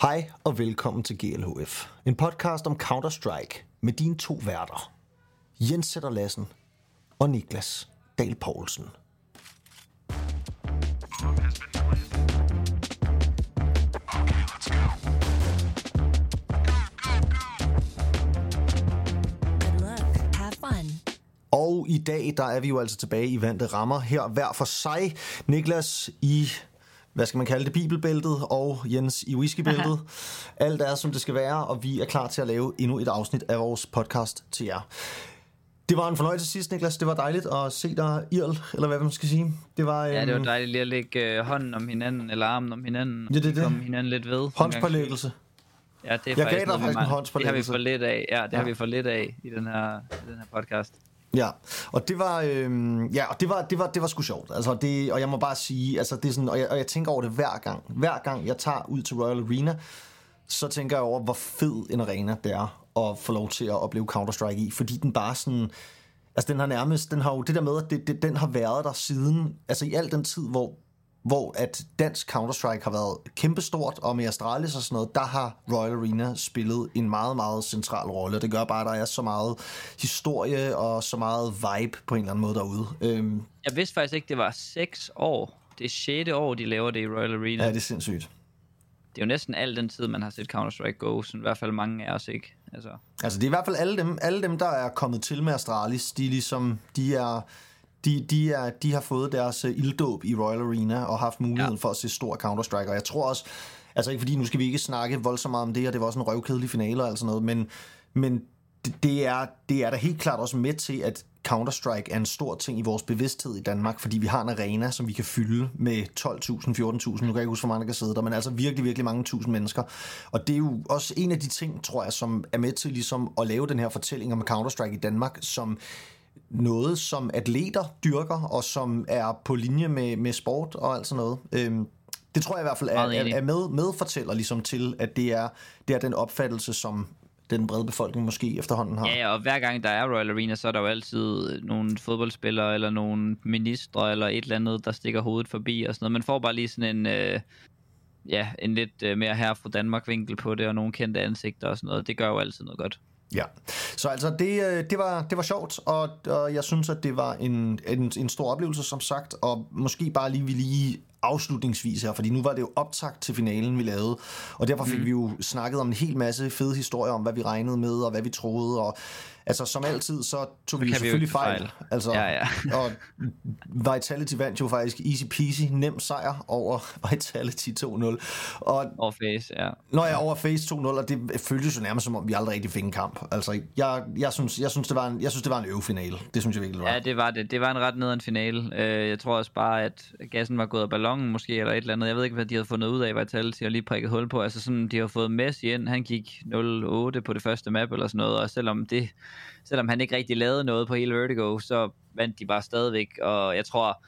Hej og velkommen til GLHF, en podcast om Counter-Strike med dine to værter, Jens Sætter Lassen og Niklas Dahl Poulsen. Have fun. Og i dag, der er vi jo altså tilbage i vante rammer her hver for sig. Niklas i, hvad skal man kalde det, bibelbæltet, og Jens i whiskybæltet. Alt er, som det skal være, og vi er klar til at lave endnu et afsnit af vores podcast til jer. Det var en fornøjelse sidst, Niklas. Det var dejligt at se dig irl, eller hvad man skal sige. Det var, Ja, det var øhm, dejligt lige at lægge øh, hånden om hinanden, eller armen om hinanden. Ja, det er det. Komme hinanden lidt ved. håndspålæggelse. Ja, det er gav faktisk dig noget, vi faktisk en mangler. Det har vi håndspålæggelse. for lidt af. Ja, det Ja. har vi for lidt af i den her, i den her podcast. Ja, og det var, øhm, ja, og det var, det var, det var sgu sjovt. Altså, det, og jeg må bare sige, altså, det er sådan, og, jeg, og jeg tænker over det hver gang. Hver gang jeg tager ud til Royal Arena, så tænker jeg over, hvor fed en arena det er at få lov til at opleve Counter-Strike i. Fordi den bare sådan, altså den har nærmest, den har jo det der med, at det, det, den har været der siden, altså i al den tid, hvor hvor at dansk Counter-Strike har været kæmpestort, og med Astralis og sådan noget, der har Royal Arena spillet en meget, meget central rolle. Det gør bare, at der er så meget historie og så meget vibe på en eller anden måde derude. Øhm, Jeg vidste faktisk ikke, det var 6 år. Det er 6. år, de laver det i Royal Arena. ja, det er sindssygt. Det er jo næsten al den tid, man har set Counter-Strike Go, så i hvert fald mange af os ikke. Altså, Altså det er i hvert fald alle dem, alle dem der er kommet til med Astralis, de ligesom, de er, de, de, er, de har fået deres uh, ilddåb i Royal Arena og haft muligheden. Ja. for at se stor Counter-Strike. Og jeg tror også, altså ikke fordi, nu skal vi ikke snakke voldsomt meget om det, og det var også en røvkedelig finale og alt sådan noget, men, men det, det, er, det er da helt klart også med til, at Counter-Strike er en stor ting i vores bevidsthed i Danmark, fordi vi har en arena, som vi kan fylde med 12.000, 14.000, nu kan jeg ikke huske, hvor mange der kan sidde der, men altså virkelig, virkelig mange tusind mennesker. Og det er jo også en af de ting, tror jeg, som er med til ligesom at lave den her fortælling om Counter-Strike i Danmark, som noget, som atleter dyrker, og som er på linje med, med sport og alt sådan noget. Øhm, det tror jeg i hvert fald er, er, er med, medfortæller ligesom til, at det er, det er den opfattelse, som den brede befolkning måske efterhånden har. Ja, ja, og hver gang der er Royal Arena, så er der jo altid nogle fodboldspillere, eller nogle ministre, eller et eller andet, der stikker hovedet forbi og sådan noget. Man får bare lige sådan en, øh, ja, en lidt øh, mere her fra Danmark-vinkel på det, og nogle kendte ansigter og sådan noget. Det gør jo altid noget godt. Ja, så altså det, øh, det, var, det var sjovt, og, og jeg synes, at det var en, en, en stor oplevelse, som sagt, og måske bare lige vi lige afslutningsvis her, fordi nu var det jo optakt til finalen, vi lavede, og derfor fik mm. vi jo snakket om en hel masse fede historier om, hvad vi regnede med, og hvad vi troede, og altså som altid, så tog vi vi selvfølgelig fejl. fejl. Altså, Ja, ja. og Vitality vandt jo faktisk easy peasy, nem sejr over Vitality 2-0, og Over face, ja. når jeg er over Face 2-0, og det føltes jo nærmest som om, vi aldrig rigtig fik en kamp. Altså, jeg, jeg, synes, jeg, synes, det var en, jeg synes, det var en øvefinale. Det synes jeg virkelig, det var. Ja, det var det. Det var en ret nederen finale. Øh, Jeg tror også bare, at gassen var gået af ballonen måske, eller et eller andet. Jeg ved ikke, hvad de havde fundet ud af, Vitality og lige prikket hul på. Altså sådan, de har fået Messi ind. Han gik 0-8 på det første map eller sådan noget, og selvom det, selvom han ikke rigtig lavede noget på hele Vertigo, så vandt de bare stadigvæk. Og jeg tror,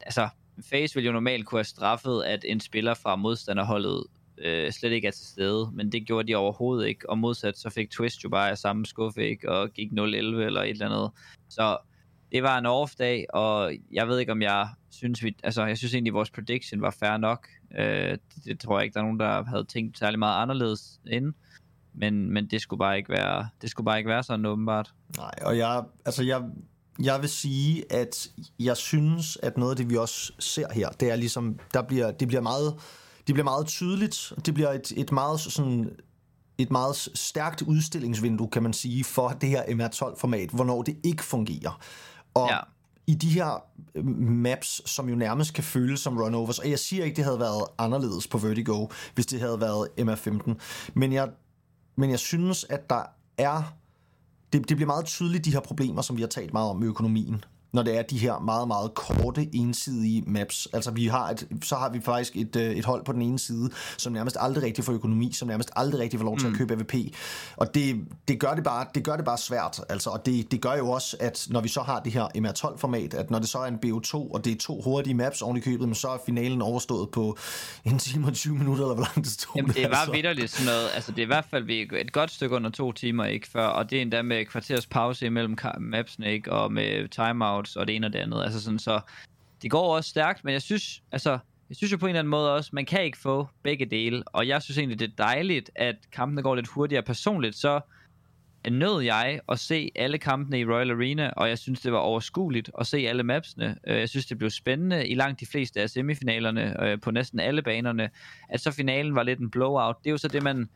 altså, Face ville jo normalt kunne have straffet, at en spiller fra modstanderholdet øh, slet ikke er til stede, men det gjorde de overhovedet ikke, og modsat så fik Twist jo bare af samme skuffe, ikke, og gik 0-11 eller et eller andet. Så det var en off-dag, og jeg ved ikke, om jeg synes, vi, altså jeg synes egentlig, vores prediction var fair nok. Øh, det, det, tror jeg ikke, der er nogen, der havde tænkt særlig meget anderledes inden. Men, men det skulle bare ikke være, det skulle bare ikke være sådan åbenbart. Nej, og jeg, altså jeg, jeg vil sige, at jeg synes, at noget af det, vi også ser her, det er ligesom, der bliver, det bliver meget, det bliver meget tydeligt. Det bliver et, et meget sådan et meget stærkt udstillingsvindue, kan man sige, for det her MR12-format, hvornår det ikke fungerer. Og Ja. i de her øh, maps, som jo nærmest kan føles som runovers, og jeg siger ikke, det havde været anderledes på Vertigo, hvis det havde været MR15, men jeg, men jeg synes, at der er det, det bliver meget tydeligt, de her problemer, som vi har talt meget om med økonomien, når det er de her meget, meget korte, ensidige maps. Altså, vi har et, så har vi faktisk et, øh, et hold på den ene side, som nærmest aldrig rigtig får økonomi, som nærmest aldrig rigtig får lov til at købe AVP. Og det, det, gør det, bare, det gør det bare svært. Altså, og det, det gør jo også, at når vi så har det her MR12-format, at når det så er en BO2, og det er to hurtige maps oven i købet, men så er finalen overstået på en time og 20 minutter, eller hvor langt det stod. Jamen, det var altså. vidderligt sådan noget. Altså, det er i hvert fald vi- et godt stykke under to timer, ikke? Før, og det er endda med kvarters pause imellem mapsene, ikke? Og med timeouts og det ene og det andet. Altså sådan, så det går også stærkt, men jeg synes, altså, jeg synes jo på en eller anden måde også, man kan ikke få begge dele, og jeg synes egentlig, det er dejligt, at kampene går lidt hurtigere. Personligt så nød jeg at se alle kampene i Royal Arena, og jeg synes, det var overskueligt at se alle mapsene. Øh, jeg synes, det blev spændende i langt de fleste af semifinalerne øh, på næsten alle banerne. At så finalen var lidt en blowout, det er jo så det, man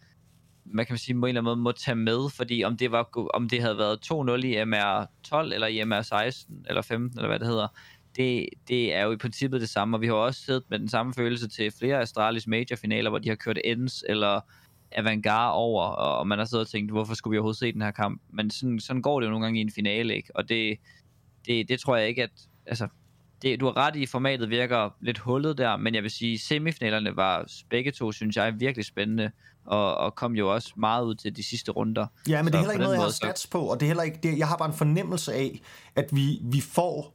man kan sige, på en eller anden måde må tage med, fordi om det, var, om det havde været 2-0 i MR12 eller i MR16 eller 15 eller hvad det hedder, det, det er jo i princippet det samme, og vi har også siddet med den samme følelse til flere Astralis major-finaler, hvor de har kørt ends eller Avantgarde over, og man har siddet og tænkt, hvorfor skulle vi overhovedet se den her kamp? Men sådan, sådan går det jo nogle gange i en finale, ikke? Og det, det, det tror jeg ikke, at... Altså, det, du har ret i, formatet virker lidt hullet der, men jeg vil sige, semifinalerne var begge to, synes jeg, virkelig spændende, og, og kom jo også meget ud til de sidste runder. Ja, men Så det er heller ikke noget, jeg har stats på, og det er heller ikke, det, jeg har bare en fornemmelse af, at vi, vi får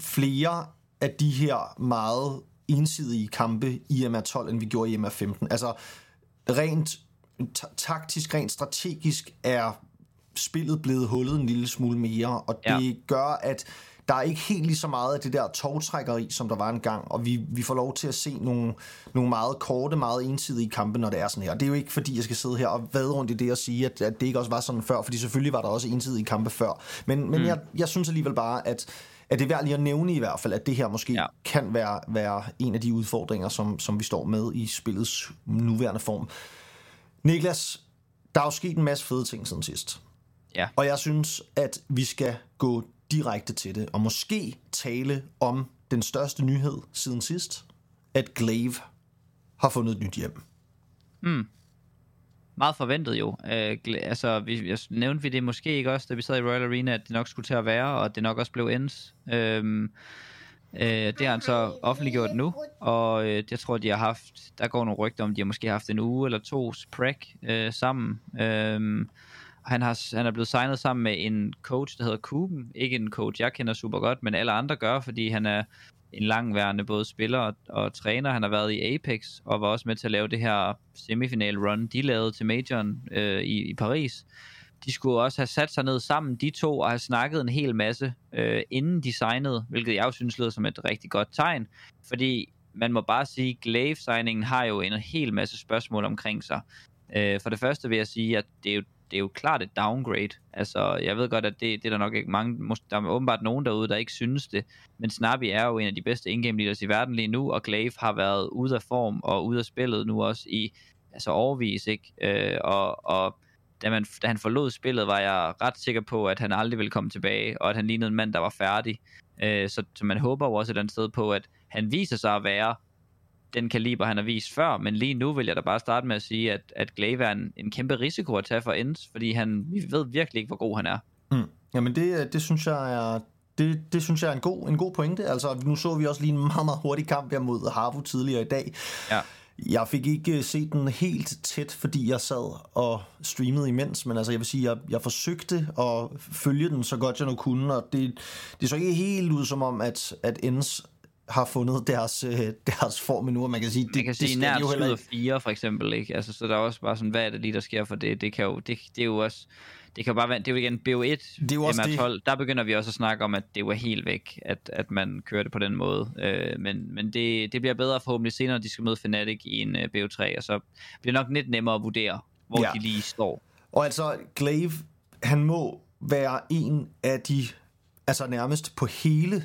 flere af de her meget ensidige kampe i MR12, end vi gjorde i MR15. Altså, rent ta- taktisk, rent strategisk er spillet blevet hullet en lille smule mere, og det Ja. gør, at der er ikke helt lige så meget af det der togtrækkeri, som der var engang, og vi, vi får lov til at se nogle, nogle meget korte, meget ensidige kampe, når det er sådan her. Det er jo ikke, fordi jeg skal sidde her og vade rundt i det og sige, at, at det ikke også var sådan før, fordi selvfølgelig var der også ensidige kampe før. Men, men mm. jeg, jeg synes alligevel bare, at, at det er værd lige at nævne i hvert fald, at det her måske. Ja. kan være, være en af de udfordringer, som, som vi står med i spillets nuværende form. Niklas, der er jo sket en masse fede ting siden sidst. Ja. Og jeg synes, at vi skal gå direkte til det, og måske tale om den største nyhed siden sidst, at Glaive har fundet et nyt hjem. Mm. meget forventet jo. Øh, altså, vi, jeg nævnte vi det måske ikke også, da vi sad i Royal Arena, at det nok skulle til at være, og at det nok også blev ends. Øhm, øh, det har han så offentliggjort nu, og øh, jeg tror, de har haft, der går nogle rygter om, de har måske haft en uge eller to spræk øh, sammen. Øhm, han, har, han er blevet signet sammen med en coach, der hedder Kuben. Ikke en coach, jeg kender super godt, men alle andre gør, fordi han er en langværende både spiller og, og træner. Han har været i Apex og var også med til at lave det her semifinal run, de lavede til majoren øh, i, i Paris. De skulle også have sat sig ned sammen, de to, og have snakket en hel masse, øh, inden de signede, hvilket jeg jo synes lyder som et rigtig godt tegn, fordi man må bare sige, at Glaive-signingen har jo en hel masse spørgsmål omkring sig. Øh, for det første vil jeg sige, at det er jo det er jo klart et downgrade. Altså, jeg ved godt, at det, det er der nok ikke mange, der er åbenbart nogen derude, der ikke synes det, men Snappy er jo en af de bedste in-game leaders i verden lige nu, og Glaive har været ude af form og ude af spillet nu også i altså overvis, ikke? Øh, og, og da, man, da han forlod spillet, var jeg ret sikker på, at han aldrig ville komme tilbage, og at han lignede en mand, der var færdig. Øh, så, så man håber jo også et eller andet sted på, at han viser sig at være den kaliber, han har vist før, men lige nu vil jeg da bare starte med at sige, at, at Glaive er en, en kæmpe risiko at tage for Ends, fordi han, vi ved virkelig ikke, hvor god han er. Mm. Jamen det, det synes jeg er det, det synes jeg er en god, en god pointe. Altså, nu så vi også lige en meget, meget hurtig kamp her mod Harvo tidligere i dag. Ja. Jeg fik ikke øh, set den helt tæt, fordi jeg sad og streamede imens, men altså jeg vil sige, jeg, jeg forsøgte at følge den så godt jeg nu kunne, og det, det så ikke helt ud som om, at, at Ends har fundet deres, øh, deres form endnu, og man kan sige, det, Man kan det sige skal nært de jo heller 7 ikke. og 4 for eksempel, ikke? Altså, så der er også bare sådan, hvad er det lige, der sker for det? Det kan jo, det, det er jo også, det kan bare være, det er jo igen BO1, Det er jo også MR12, der begynder vi også at snakke om, at det var helt væk, at, at man kører det på den måde. Øh, men men det, det bliver bedre forhåbentlig senere, når de skal møde Fnatic i en uh, BO3, og så bliver det nok lidt nemmere at vurdere, hvor ja. de lige står. Og altså, Glaive, han må være en af de, altså nærmest på hele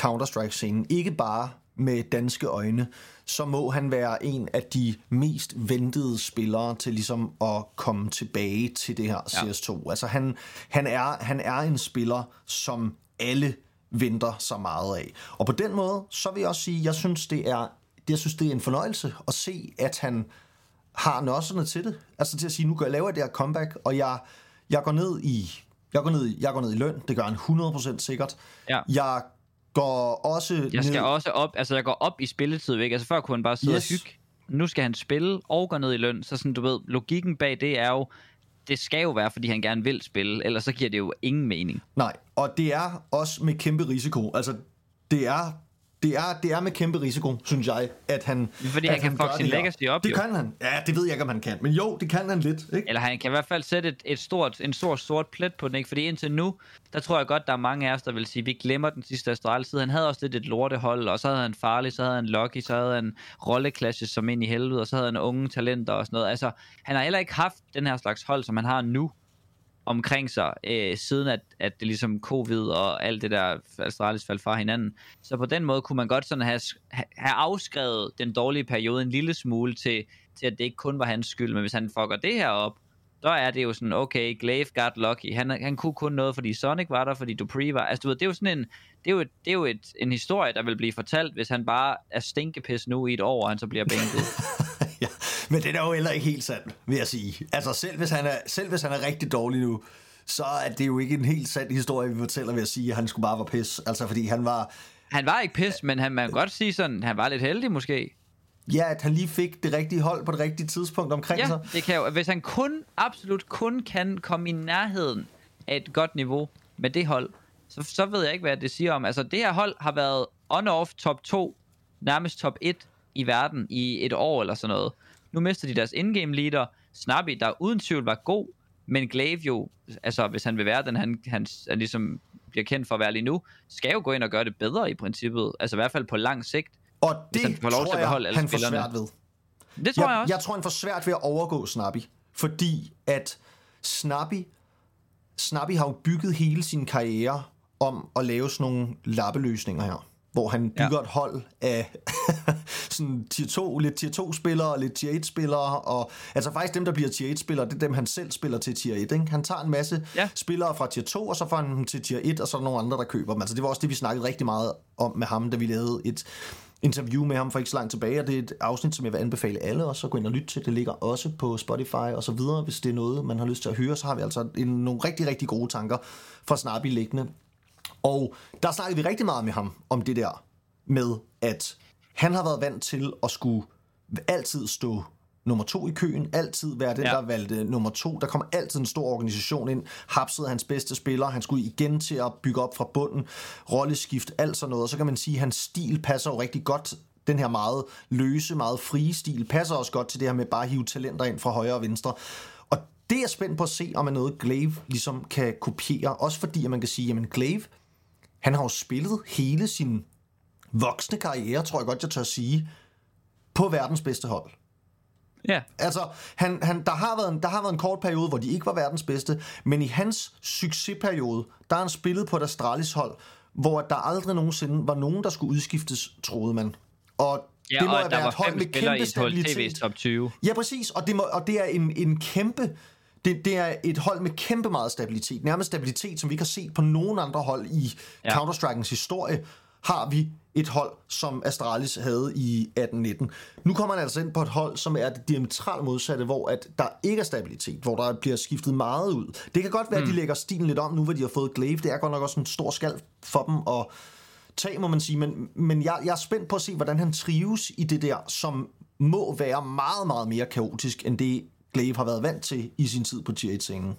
Counter-Strike-scenen, ikke bare med danske øjne, så må han være en af de mest ventede spillere til ligesom at komme tilbage til det her CS2. Altså han, han, er, han er en spiller, som alle venter så meget af. Og på den måde, så vil jeg også sige, jeg synes, det er, jeg synes, det er en fornøjelse at se, at han har nosserne til det. Altså til at sige, nu gør jeg laver det her comeback, og jeg, jeg går ned i jeg går ned, i- jeg går ned i løn, det gør han 100% sikkert. Ja. Jeg går også Jeg skal ned... også op, altså jeg går op i spilletid, ikke? Altså før kunne han bare sidde Yes. og hygge. Nu skal han spille og gå ned i løn, så sådan, du ved, logikken bag det er jo, det skal jo være, fordi han gerne vil spille, ellers så giver det jo ingen mening. Nej, og det er også med kæmpe risiko. Altså, det er Det er, det er med kæmpe risiko, synes jeg, at han... Fordi at han kan fuck sin legacy op, Det jo. kan han. Ja, det ved jeg ikke, om han kan. Men jo, det kan han lidt, ikke? Eller han kan i hvert fald sætte et, et stort, en stor sort plet på den, ikke? Fordi indtil nu, der tror jeg godt, der er mange af os, der vil sige, vi glemmer den sidste Astralis tid. Han havde også lidt et lortehold, og så havde han Farley, så havde han Lucky, så havde han rolleklasses som ind i helvede, og så havde han unge talenter og sådan noget. Altså, han har heller ikke haft den her slags hold, som han har nu omkring sig, øh, siden at, at det ligesom covid og alt det der Astralis faldt fra hinanden. Så på den måde kunne man godt sådan have, have afskrevet den dårlige periode en lille smule til, til, at det ikke kun var hans skyld. Men hvis han fucker det her op, så er det jo sådan, okay, Glaive got lucky. Han, han kunne kun noget, fordi Sonic var der, fordi Dupree var... Altså, du ved, det er jo sådan en... Det er jo, et, det er jo et, en historie, der vil blive fortalt, hvis han bare er stinkepis nu i et år, og han så bliver bænket. ja, men det er jo heller ikke helt sandt, vil jeg sige. Altså, selv hvis han er, selv hvis han er rigtig dårlig nu, så er det jo ikke en helt sand historie, vi fortæller ved at sige, at han skulle bare være pis. Altså, fordi han var... Han var ikke pis, men han, man kan godt sige sådan, han var lidt heldig måske. Ja, at han lige fik det rigtige hold på det rigtige tidspunkt omkring Ja, sig. det kan jo. Hvis han kun, absolut kun kan komme i nærheden af et godt niveau med det hold, så, så ved jeg ikke, hvad det siger om. Altså, det her hold har været on-off top 2, nærmest top 1 i verden i et år eller sådan noget. Nu mister de deres in-game leader, Snappy, der uden tvivl var god, men Glaive jo, altså hvis han vil være den, han, han, han ligesom bliver kendt for at være lige nu, skal jo gå ind og gøre det bedre i princippet. Altså i hvert fald på lang sigt. Og det han får lov til tror at beholde jeg, alle han får svært ved. Det tror jeg, jeg også. Jeg tror, han får svært ved at overgå Snappy. Fordi at Snappy, Snappy har jo bygget hele sin karriere om at lave sådan nogle lappeløsninger her. Hvor han bygger ja. et hold af sådan tier 2, lidt tier 2 spillere, lidt tier 1 spillere, og altså faktisk dem, der bliver tier 1 spillere, det er dem, han selv spiller til tier 1. Ikke? Han tager en masse Ja. spillere fra tier 2, og så får han dem til tier 1, og så er der nogle andre, der køber dem. Altså det var også det, vi snakkede rigtig meget om med ham, da vi lavede et interview med ham for ikke så langt tilbage, og det er et afsnit, som jeg vil anbefale alle også at gå ind og lytte til. Det ligger også på Spotify og så videre, hvis det er noget, man har lyst til at høre, så har vi altså en, nogle rigtig, rigtig gode tanker fra Snappy liggende. Og der snakkede vi rigtig meget med ham om det der med, at han har været vant til at skulle altid stå nummer to i køen, altid være den, ja. Der valgte nummer to. Der kom altid en stor organisation ind, hapsede hans bedste spiller, han skulle igen til at bygge op fra bunden, rolleskift, alt sådan noget. Og så kan man sige, at hans stil passer jo rigtig godt den her meget løse, meget frie stil, passer også godt til det her med bare at hive talenter ind fra højre og venstre. Og det er jeg spændt på at se, om er noget Glaive ligesom kan kopiere. Også fordi, at man kan sige, at Glaive, han har jo spillet hele sin voksne karriere, tror jeg godt, jeg tør sige, på verdens bedste hold. Ja, Altså, han, han, der, har været en, der har været en kort periode, hvor de ikke var verdens bedste, men i hans succesperiode, der har han spillet på et Astralis hold, hvor der aldrig nogensinde var nogen, der skulle udskiftes, troede man. Og ja det må og have der været et hold med kæmpe stabilitet. Top 20. Ja, præcis, og det, må, og det er en, en kæmpe... Det, det er et hold med kæmpe meget stabilitet. Nærmest stabilitet, som vi ikke har set på nogen andre hold i ja. Counter-Strike'ens historie, har vi et hold, som Astralis havde i 18-19. Nu kommer han altså ind på et hold, som er det diametralt modsatte, hvor at der ikke er stabilitet, hvor der bliver skiftet meget ud. Det kan godt være, mm. at de lægger stilen lidt om, nu hvor de har fået Glaive. Det er godt nok også en stor skal for dem at tage, må man sige. Men, men jeg, jeg er spændt på at se, hvordan han trives i det der, som må være meget, meget mere kaotisk, end det Glaive har været vant til i sin tid på tier 1-scenen.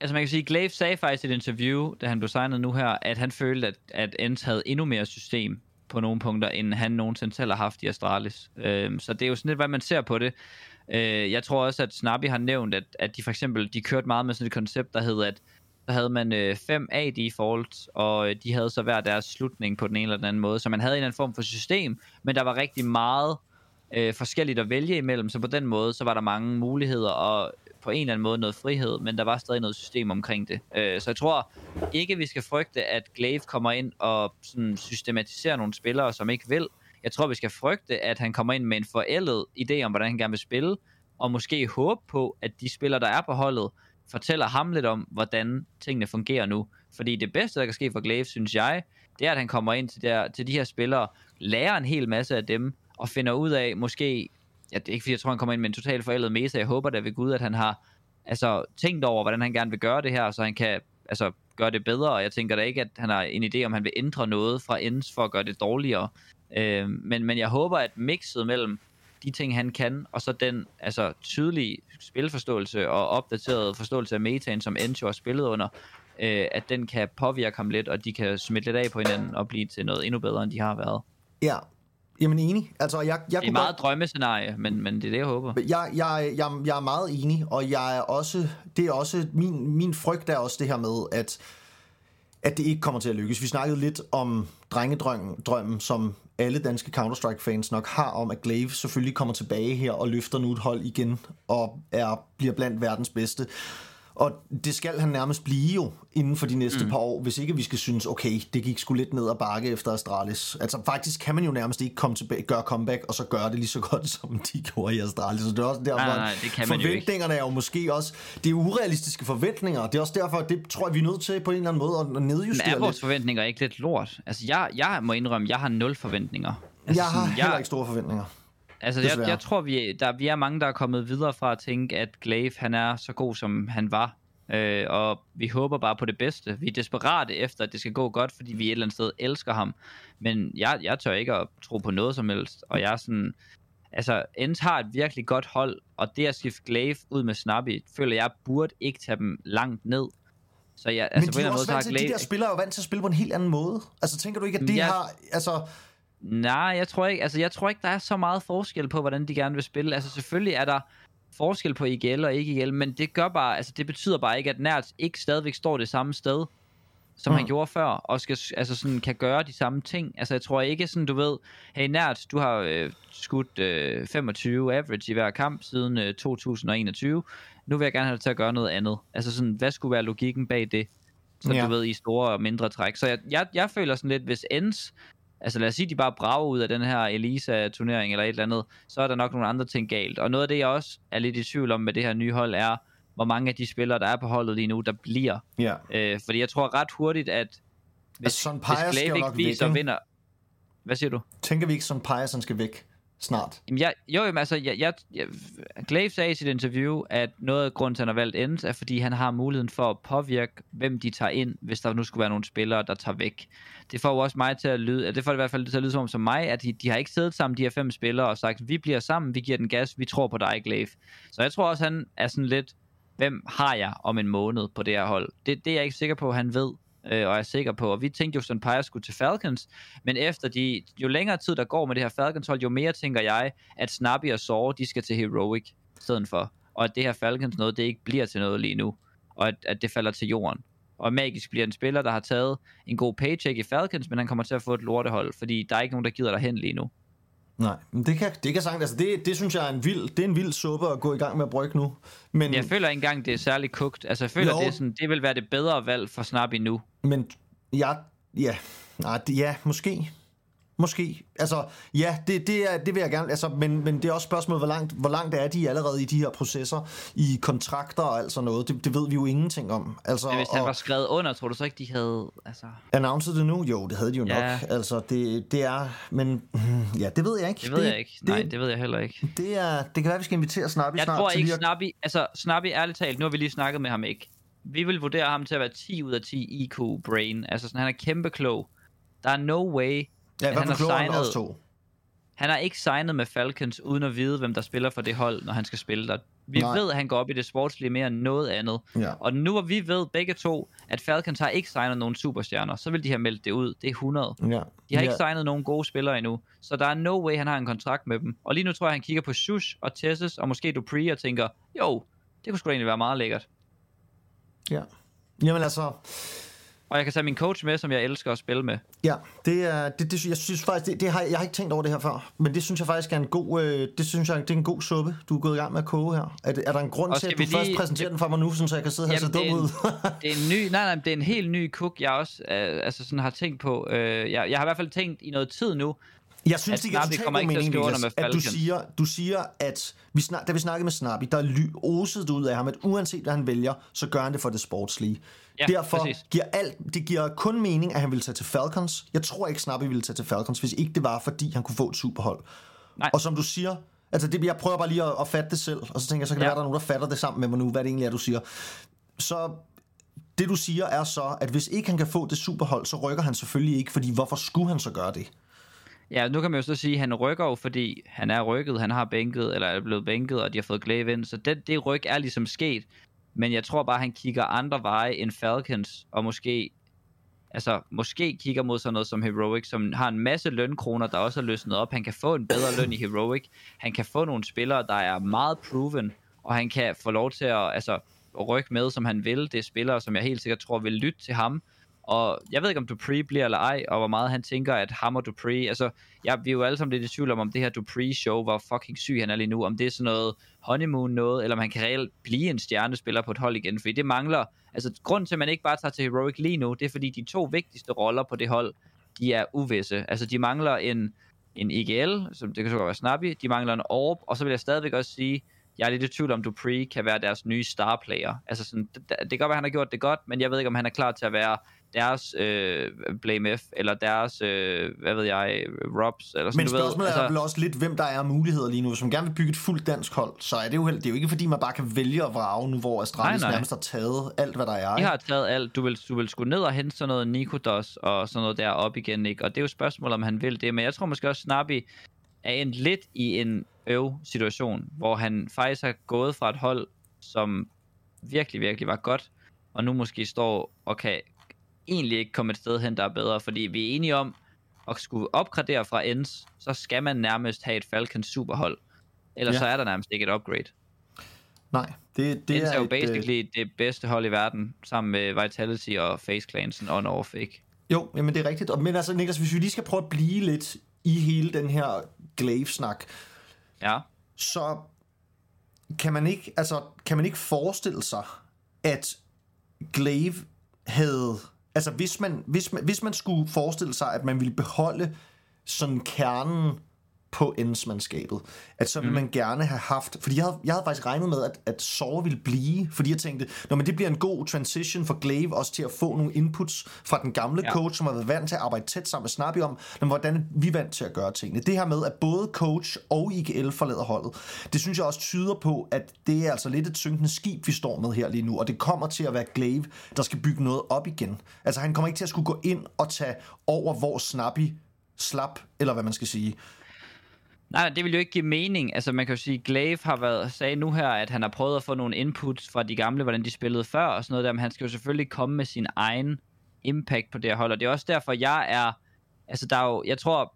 Altså man kan sige, Glaive sagde faktisk i et interview, da han blev signet nu her, at han følte, at, at Ends havde endnu mere system på nogle punkter, end han nogensinde selv har haft i Astralis. Øhm, så det er jo sådan lidt, hvad man ser på det. Øh, jeg tror også, at Snappy har nævnt, at, at de for eksempel, de kørte meget med sådan et koncept, der hed, at så havde man øh, fem AD defaults, og øh, de havde så hver deres slutning på den ene eller den anden måde. Så man havde en eller anden form for system, men der var rigtig meget øh, forskelligt at vælge imellem, så på den måde, så var der mange muligheder, og på en eller anden måde noget frihed, men der var stadig noget system omkring det. Øh, så jeg tror ikke, vi skal frygte, at Glaive kommer ind og sådan systematiserer nogle spillere, som ikke vil. Jeg tror, vi skal frygte, at han kommer ind med en forældet idé om, hvordan han gerne vil spille, og måske håbe på, at de spillere, der er på holdet, fortæller ham lidt om, hvordan tingene fungerer nu. Fordi det bedste, der kan ske for Glaive, synes jeg, det er, at han kommer ind til, der, til de her spillere, lærer en hel masse af dem, og finder ud af, måske, ja, det er ikke fordi, jeg tror, han kommer ind med en total forældet mese, jeg håber da ved Gud, at han har altså, tænkt over, hvordan han gerne vil gøre det her, så han kan altså, gøre det bedre, og jeg tænker da ikke, at han har en idé om, han vil ændre noget fra ends for at gøre det dårligere. Øh, men, men jeg håber, at mixet mellem de ting, han kan, og så den altså, tydelige spilforståelse og opdaterede forståelse af metaen, som Encho har spillet under, øh, at den kan påvirke ham lidt, og de kan smitte lidt af på hinanden og blive til noget endnu bedre, end de har været. Ja, jamen enig. Altså, jeg, jeg Det er kunne meget godt, drømmescenarie, men, men det er det, jeg håber. jeg, jeg, jeg, jeg er meget enig, og jeg er også, det er også, min, min frygt er også det her med, at, at det ikke kommer til at lykkes. Vi snakkede lidt om drengedrømmen, drømmen, som alle danske Counter-Strike-fans nok har om, at Glaive selvfølgelig kommer tilbage her og løfter nu et hold igen, og er, bliver blandt verdens bedste. Og det skal han nærmest blive jo inden for de næste mm. par år, hvis ikke vi skal synes, okay, det gik sgu lidt ned ad bakke efter Astralis. Altså faktisk kan man jo nærmest ikke komme tilbage, gøre comeback, og så gøre det lige så godt, som de gjorde i Astralis. Så det er også derfor, Nej, nej, det kan man jo forventningerne er jo måske også, det er jo urealistiske forventninger. Det er også derfor, det tror jeg, vi er nødt til på en eller anden måde at Men nedjustere er lidt. vores forventninger ikke lidt lort? Altså, jeg, jeg må indrømme, jeg har nul forventninger. Altså, Jeg har sådan, heller ikke store forventninger. Altså, jeg, Desværre. jeg tror, vi, der, vi er mange, der er kommet videre fra at tænke, at Glaive, han er så god, som han var. Øh, og vi håber bare på det bedste. Vi er desperate efter, at det skal gå godt, fordi vi et eller andet sted elsker ham. Men jeg, jeg tør ikke at tro på noget som helst. Og jeg er sådan... Altså, Ents har et virkelig godt hold, og det at skifte Glaive ud med Snappy, føler jeg burde ikke tage dem langt ned. Så jeg, altså, Men på de en er, også måde, vant til, har de Glaive... der spillere er jo vant til at spille på en helt anden måde. Altså tænker du ikke, at det Jeg- har... Altså, Nej, jeg tror ikke, altså jeg tror ikke, der er så meget forskel på, hvordan de gerne vil spille. Altså selvfølgelig er der forskel på IGL og ikke IGL, men det gør bare, altså det betyder bare ikke, at Nerds ikke stadigvæk står det samme sted, som mm. han gjorde før, og skal, altså sådan, kan gøre de samme ting. Altså jeg tror ikke sådan, du ved, hey Nerds, du har øh, skudt øh, 25 average i hver kamp siden øh, 2021. Nu vil jeg gerne have dig til at gøre noget andet. Altså sådan, hvad skulle være logikken bag det? Så Ja. du ved, i store og mindre træk. Så jeg, jeg, jeg føler sådan lidt, hvis Ends Altså lad os sige, de bare brager ud af den her Elisa-turnering eller et eller andet, så er der nok nogle andre ting galt. Og noget af det, jeg også er lidt i tvivl om med det her nye hold, er, hvor mange af de spillere, der er på holdet lige nu, der bliver. ja. Øh, fordi jeg tror ret hurtigt, at hvis, Altså, Son hvis Glavik væk, viser vinder... Hvad siger du? Tænker vi ikke, Pius han skal væk snart? Jamen, jeg, jo, jamen, altså, jeg, jeg, jeg, Glaive sagde i sit interview, at noget af grunden til, at han har valgt Ends, er, fordi han har muligheden for at påvirke, hvem de tager ind, hvis der nu skulle være nogle spillere, der tager væk. Det får jo også mig til at lyde, det får det i hvert fald til at lyde som, som mig, at de, de har ikke siddet sammen, de her fem spillere, og sagt, vi bliver sammen, vi giver den gas, vi tror på dig, Glaive. Så jeg tror også, han er sådan lidt, hvem har jeg om en måned på det her hold? Det, det er jeg ikke sikker på, han ved, øh, og er sikker på. Og vi tænkte jo, at Pyre skulle til Falcons, men efter de, jo længere tid der går med det her Falcons hold, jo mere tænker jeg, at Snappy og Sore, de skal til Heroic i stedet for. Og at det her Falcons noget, det ikke bliver til noget lige nu. Og at, at det falder til jorden. Og Magisk bliver en spiller, der har taget en god paycheck i Falcons, men han kommer til at få et lortehold, fordi der er ikke nogen, der gider dig hen lige nu. Nej, men det kan, det kan sagtens, altså det, det synes jeg er en vild, det er en vild suppe at gå i gang med at brygge nu. Men, Jeg føler ikke engang, det er særlig kogt. Altså, jeg føler, Jo. det, er sådan, det vil være det bedre valg for Snappy nu. men ja, ja, nej, ja, måske. Måske. Altså, ja, det, det, er, det vil jeg gerne. Altså, men, men det er også spørgsmålet, hvor langt, hvor langt er de allerede i de her processer, i kontrakter og alt sådan noget. Det, det ved vi jo ingenting om. Altså, Men hvis han og- var skrevet under, tror du så ikke, de havde... Altså, Announced det nu? Jo, det havde de jo Ja. nok. Altså, det, det er... Men ja, det ved jeg ikke. det ved jeg ikke. Nej, det ved jeg heller ikke. Det, er, det kan være, vi skal invitere Snappy Jeg snart tror til ikke, at... Snappy... Altså, Snappy, ærligt talt, nu har vi lige snakket med ham ikke. Vi vil vurdere ham til at være 10 ud af 10 IQ brain. Altså, sådan, han er kæmpe klog. Der er no way... Ja, han har signet- os to. Han har ikke signet med Falcons, uden at vide, hvem der spiller for det hold, når han skal spille der. Vi Nej. ved, at han går op i det sportslige mere end noget andet. Ja. Og nu hvor vi ved begge to, at Falcons har ikke signet nogen superstjerner, så vil de have meldt det ud. Det er 100. Ja. De har ja. ikke signet nogen gode spillere endnu, så der er no way, han har en kontrakt med dem. Og lige nu tror jeg, han kigger på Shush og Tessus og måske Dupree og tænker, jo, det kunne sgu egentlig være meget lækkert. ja. Jamen altså, Og jeg kan tage min coach med, som jeg elsker at spille med. ja, det er, det, det, jeg synes faktisk, det, det har, jeg har ikke tænkt over det her før, men det synes jeg faktisk er en god, øh, det synes jeg, det er en god suppe, du er gået i gang med at koge her. Er, det, er der en grund til, at du vi først lige- præsenterer den for mig nu, sådan, så jeg kan sidde her og se Jamen, dum det er ud? Det er en ny, nej, nej, det er en helt ny cook, jeg også øh, altså sådan har tænkt på. Øh, jeg, jeg har i hvert fald tænkt i noget tid nu, Jeg synes, at det giver totalt god mening, med at du siger, du siger, at vi snak, da vi snakkede med Snappy, der ly, osede det ud af ham, at uanset hvad han vælger, så gør han det for det sportslige. Ja, Derfor præcis. giver alt, det giver kun mening, at han ville tage til Falcons. Jeg tror ikke, Snappy ville tage til Falcons, hvis ikke det var, fordi han kunne få et superhold. Nej. Og som du siger, altså det, jeg prøver bare lige at, at fatte det selv, og så tænker jeg, så kan det Ja. være, der er nogen, der fatter det sammen med mig nu, hvad det egentlig er, du siger. Så det du siger er så, at hvis ikke han kan få det superhold, så rykker han selvfølgelig ikke, fordi hvorfor skulle han så gøre det? Ja, nu kan man jo så sige, at han rykker jo, fordi han er rykket, han har bænket, eller er blevet bænket, og de har fået Glaive ind, så det, det ryk er ligesom sket. Men jeg tror bare, han kigger andre veje end Falcons, og måske altså måske kigger mod sådan noget som Heroic, som har en masse lønkroner, der også er løsnet op. Han kan få en bedre løn i Heroic. Han kan få nogle spillere, der er meget proven, og han kan få lov til at altså, rykke med, som han vil. Det er spillere, som jeg helt sikkert tror vil lytte til ham. Og jeg ved ikke, om Dupree bliver eller ej, og hvor meget han tænker, at ham og Dupree... Altså, ja, vi er jo alle sammen lidt i tvivl om, om det her Dupree-show, hvor fucking syg han er lige nu, om det er sådan noget honeymoon noget, eller om han kan reelt blive en stjernespiller på et hold igen, fordi det mangler... Altså, grunden til, at man ikke bare tager til Heroic lige nu, det er fordi de to vigtigste roller på det hold, de er uvisse. Altså, de mangler en, en IGL, som det kan så godt være Snappy, de mangler en Orb, og så vil jeg stadigvæk også sige, jeg er lidt i tvivl om Dupree kan være deres nye star player. Altså sådan, det, det kan godt være, at han har gjort det godt, men jeg ved ikke, om han er klar til at være deres øh, Blame F, eller deres, øh, hvad ved jeg, Robs, eller sådan Men du ved. spørgsmålet altså, er vel også lidt, hvem der er muligheder lige nu. Hvis man gerne vil bygge et fuldt dansk hold, så er det jo, det er jo ikke, fordi man bare kan vælge at vrage nu, hvor Astralis Nej, nej. nærmest har taget alt, hvad der er. De ikke? har taget alt. Du vil, du vil skulle ned og hente sådan noget Nikodos og sådan noget der op igen, ikke? Og det er jo spørgsmålet, om han vil det. Men jeg tror måske også, Snappy er endt lidt i en øv-situation, hvor han faktisk har gået fra et hold, som virkelig, virkelig var godt, og nu måske står og kan egentlig ikke komme et sted hen, der er bedre, fordi vi er enige om, at skulle opgradere fra ends, så skal man nærmest have et Falcons superhold. Ellers Ja. så er der nærmest ikke et upgrade. Nej, det, det Ends er jo et, øh, basically det bedste hold i verden, sammen med Vitality og Face Clansen on off, ikke? Jo, jamen det er rigtigt. Men altså, Niklas, hvis vi lige skal prøve at blive lidt i hele den her Glaive-snak, Ja. så kan man ikke, altså, kan man ikke forestille sig, at Glaive havde... Altså, hvis man, hvis, man, hvis man skulle forestille sig, at man ville beholde sådan kernen på endsmandskabet, at så ville mm. man gerne have haft... Fordi jeg havde, jeg havde faktisk regnet med, at, at Saw ville blive, fordi jeg tænkte, Nå, men det bliver en god transition for Glaive også til at få nogle inputs fra den gamle ja. Coach, som har været vant til at arbejde tæt sammen med Snappy om, men hvordan er vi vant til at gøre tingene. Det her med, at både coach og IGL forlader holdet, det synes jeg også tyder på, at det er altså lidt et synkende skib, vi står med her lige nu, og det kommer til at være Glaive, der skal bygge noget op igen. Altså han kommer ikke til at skulle gå ind og tage over, hvor Snappy slap, eller hvad man skal sige. Nej, det vil jo ikke give mening. Altså, man kan jo sige, Glaive har været, sagde nu her, at han har prøvet at få nogle inputs fra de gamle, hvordan de spillede før og sådan noget der, men han skal jo selvfølgelig komme med sin egen impact på det her hold, og det er også derfor, jeg er, altså der er jo, jeg tror,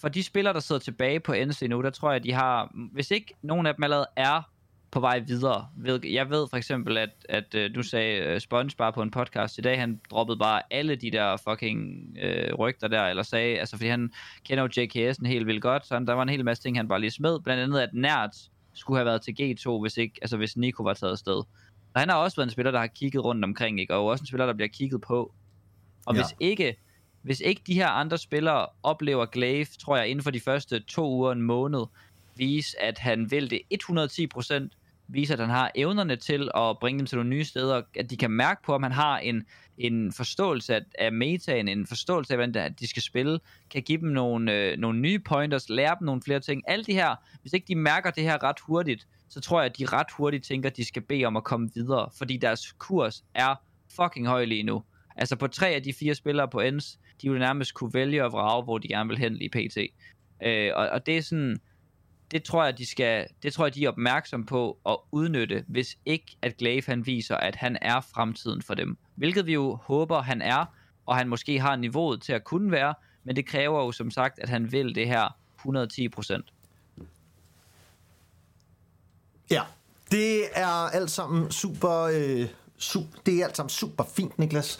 for de spillere, der sidder tilbage på NC nu, der tror jeg, de har, hvis ikke nogen af dem allerede er på vej videre. Jeg ved for eksempel, at, at øh, du sagde øh, Sponge bare på en podcast i dag, han droppede bare alle de der fucking øh, rygter der, eller sagde, altså fordi han kender jo JKS'en helt vildt godt, så han, der var en hel masse ting, han bare lige smed, blandt andet at Nerds skulle have været til G2, hvis ikke, altså hvis Nico var taget afsted. Og han har også været en spiller, der har kigget rundt omkring, ikke? og også en spiller, der bliver kigget på. Og ja. hvis ikke hvis ikke de her andre spillere oplever Glaive, tror jeg, inden for de første to uger, en måned, vise, at han vil det 110%, vise, at han har evnerne til at bringe dem til nogle nye steder, at de kan mærke på, om han har en, en forståelse af, af metaen, en forståelse af, hvordan de skal spille, kan give dem nogle, øh, nogle nye pointers, lære dem nogle flere ting. Alle de her, hvis ikke de mærker det her ret hurtigt, så tror jeg, at de ret hurtigt tænker, at de skal bede om at komme videre, fordi deres kurs er fucking høj lige nu. Altså på tre af de fire spillere på ends, de vil nærmest kunne vælge at vrage, hvor de gerne vil hen lige PT. Øh, og, og det er sådan, det tror jeg, de skal, det tror jeg, de er opmærksom på at udnytte, hvis ikke at Glaive han viser, at han er fremtiden for dem. Hvilket vi jo håber, han er, og han måske har niveauet til at kunne være, men det kræver jo som sagt, at han vil det her 110 procent. Ja, det er alt sammen super... Øh, su- det er alt sammen super fint, Niklas.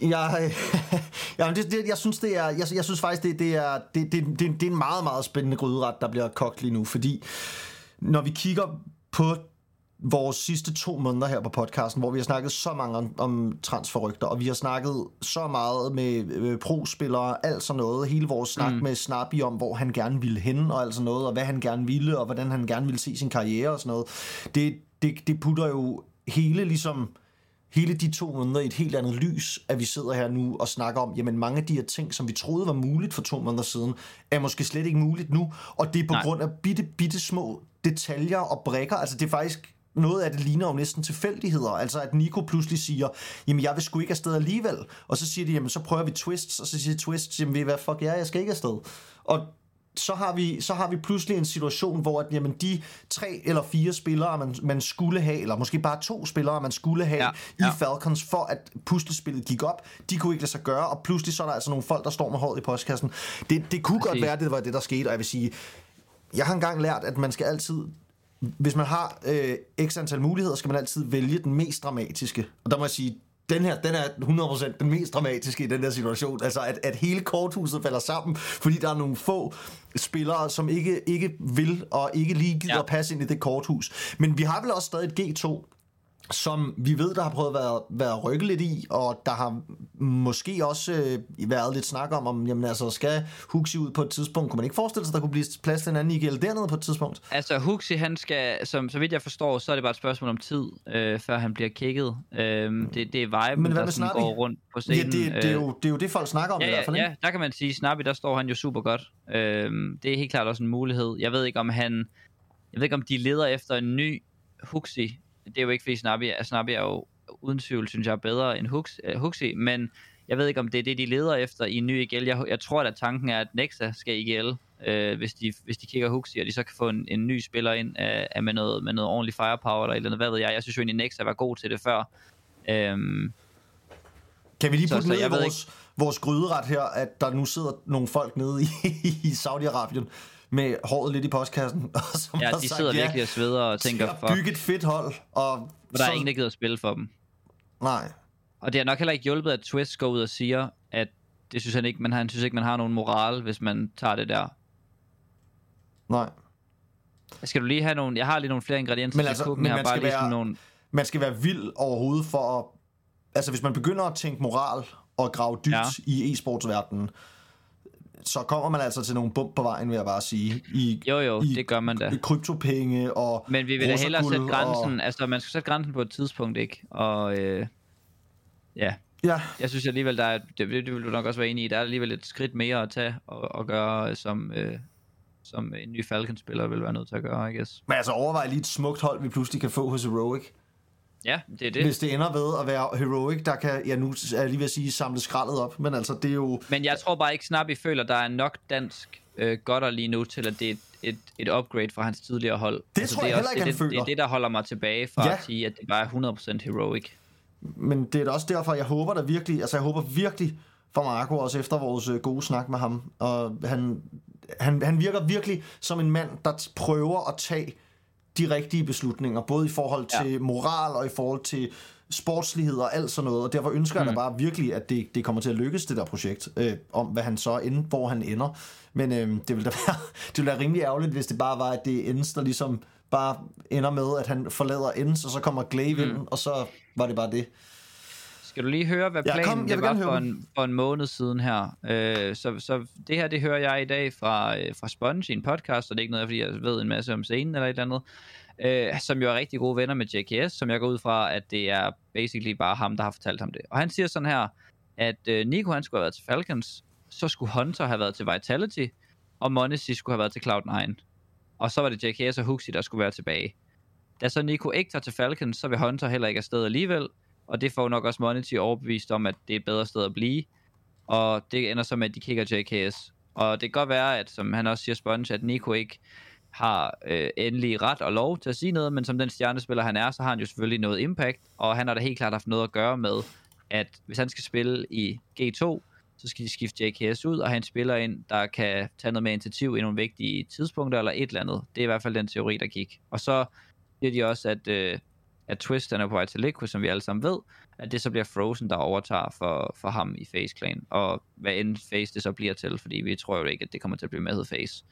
Jeg, øh, jamen det, det, jeg synes det er, jeg, jeg synes faktisk det, det er, det, det, det, det er en meget meget spændende gryderet, der bliver kogt lige nu, fordi når vi kigger på vores sidste to måneder her på podcasten, hvor vi har snakket så mange om, om transferrygter, og vi har snakket så meget med øh, pro-spillere, alt sådan noget, hele vores snak mm. med Snappy om, hvor han gerne ville hen, og alt sådan noget, og hvad han gerne ville, og hvordan han gerne ville se sin karriere og sådan noget. Det, det, det putter jo hele ligesom hele de to måneder i et helt andet lys, at vi sidder her nu og snakker om, jamen mange af de her ting, som vi troede var muligt for to måneder siden, er måske slet ikke muligt nu, og det er på Nej. Grund af bitte, bitte små detaljer og brækker, altså det er faktisk noget af det ligner jo næsten tilfældigheder, altså at Nico pludselig siger, jamen jeg vil sgu ikke afsted alligevel, og så siger de, jamen så prøver vi twists, og så siger Twists, jamen ved hvad, fuck ja, jeg skal ikke afsted. Og så har, vi, så har vi pludselig en situation, hvor at, jamen, de tre eller fire spillere, man, man skulle have, eller måske bare to spillere, man skulle have Ja, ja, i Falcons, for at puslespillet gik op, de kunne ikke lade sig gøre, og pludselig så er der altså nogle folk, der står med håret i postkassen. Det, det kunne godt være, det var det, der skete, og jeg vil sige, jeg har engang lært, at man skal altid hvis man har øh, x antal muligheder, skal man altid vælge den mest dramatiske. Og der må jeg sige, den her, den er 100% den mest dramatiske i den der situation. Altså, at, at hele korthuset falder sammen, fordi der er nogle få spillere, som ikke, ikke vil og ikke lige gider Ja. passe ind i det korthus. Men vi har vel også stadig et G2, som vi ved, der har prøvet at være, være rykket lidt i, og der har måske også øh, været lidt snak om, om jamen, altså, skal Huxi ud på et tidspunkt? Kunne man ikke forestille sig, at der kunne blive plads til en anden IGL dernede på et tidspunkt? Altså, Huxi, han skal, som, så vidt jeg forstår, så er det bare et spørgsmål om tid, øh, før han bliver kigget. Øh, det, det er Viben, Men hvad der sådan går rundt på Ja, scenen. det, det, er øh, jo, det er jo det, folk snakker om ja, i hvert fald, ja, ikke? ja, der kan man sige, Snappy, der står han jo super godt. Øhm, det er helt klart også en mulighed. Jeg ved ikke, om han... Jeg ved ikke, om de leder efter en ny Huxi. Det er jo ikke, fordi Snappy, Snappy er jo uden tvivl, synes jeg, bedre end Hux, uh, Huxi, men jeg ved ikke, om det er det, de leder efter i en ny IGL. Jeg, jeg tror, at tanken er, at Nexa skal i IGL, øh, hvis, de, hvis de kigger Huxi, og de så kan få en, en ny spiller ind øh, af med, noget, med noget ordentlig firepower eller et eller andet. Hvad ved jeg? Jeg synes jo egentlig, Nexa var god til det før. Øhm, Kan vi lige putte så ned i vores, vores gryderet her, at der nu sidder nogle folk nede i, i Saudi-Arabien med håret lidt i postkassen, og som ja, de sagt sidder ja virkelig og sveder og til tænker, fuck, bygge et fedt hold. Og for der er så- ingen, der gider at spille for dem. Nej. Og det har nok heller ikke hjulpet, at Twist går ud og siger, at det synes han ikke, man har, han synes ikke, man har nogen moral, hvis man tager det der. Nej. Skal du lige have nogle... Jeg har lige nogle flere ingredienser Men til altså, kukken men her. man Bare lige være- nogle... Man skal være vild overhovedet for at... Altså, hvis man begynder at tænke moral og grave dybt ja. i e-sportsverdenen, så kommer man altså til nogle bump på vejen, vil jeg bare sige. I, Jo, jo, i, det gør man da. kryptopenge og Men vi vil da hellere sætte grænsen... Altså, man skal sætte grænsen på et tidspunkt, ikke? Og øh, ja, Ja, jeg synes alligevel, der er, det, det vil du nok også være enig i, der er alligevel et skridt mere at tage og, og gøre, som, øh, som en ny Falcon-spiller vil være nødt til at gøre, I guess. men altså overvej lige et smukt hold, vi pludselig kan få hos Heroic. Ja, det er Det. det. Hvis det ender ved at være Heroic, der kan, ja nu er jeg lige ved at sige, samle skraldet op, men altså det er jo... Men jeg tror bare ikke, Snappy føler, der er nok dansk øh, godter lige nu, til at det er et, et, et upgrade fra hans tidligere hold. Det tror jeg er heller ikke, det, han det, føler. Det er det, der holder mig tilbage fra Ja. at sige, at det bare er 100% heroic. Men det er da også derfor, jeg håber der virkelig, altså jeg håber virkelig for Marco, også efter vores øh, gode snak med ham, og han, han, han virker virkelig som en mand, der prøver at tage de rigtige beslutninger, både i forhold til ja. moral og i forhold til sportslighed og alt sådan noget, og derfor ønsker mm. jeg da bare virkelig, at det, det kommer til at lykkes, det der projekt, øh, om hvad han så ender, hvor han ender. Men øh, det vil da være, det vil være rimelig ærgerligt, hvis det bare var, at det ends, der ligesom bare ender med, at han forlader ends, og så kommer Glaive mm. ind, og så var det bare det. Skal du lige høre, hvad Ja, planen kom, det vil var for en, for en måned siden her? Øh, så, så det her, det hører jeg i dag fra, øh, fra Sponge i en podcast, og det er ikke noget, fordi jeg ved en masse om scenen eller et eller andet, øh, som jo er rigtig gode venner med JKS, som jeg går ud fra, at det er basically bare ham, der har fortalt ham det. Og han siger sådan her, at øh, Nico han skulle have været til Falcons, så skulle Hunter have været til Vitality, og Monacy skulle have været til Cloud9. Og så var det JKS og Huxi, der skulle være tilbage. Da så Nico ikke tager til Falcons, så vil Hunter heller ikke afsted alligevel, og det får nok også Monety overbevist om, at det er et bedre sted at blive. Og det ender så med, at de kigger JKS. Og det kan godt være, at som han også siger Sponge, at Nico ikke har øh, endelig ret og lov til at sige noget, men som den stjernespiller han er, så har han jo selvfølgelig noget impact, og han har da helt klart haft noget at gøre med, at hvis han skal spille i G2, så skal de skifte JKS ud og have en spiller ind, der kan tage noget mere initiativ i nogle vigtige tidspunkter eller et eller andet. Det er i hvert fald den teori, der gik. Og så siger de også, at, øh, at Twist han er på vej til Liquid, som vi alle sammen ved, at det så bliver Frozen, der overtager for, for ham i Face Clan. Og hvad end Face det så bliver til, fordi vi tror jo ikke, at det kommer til at blive med Face.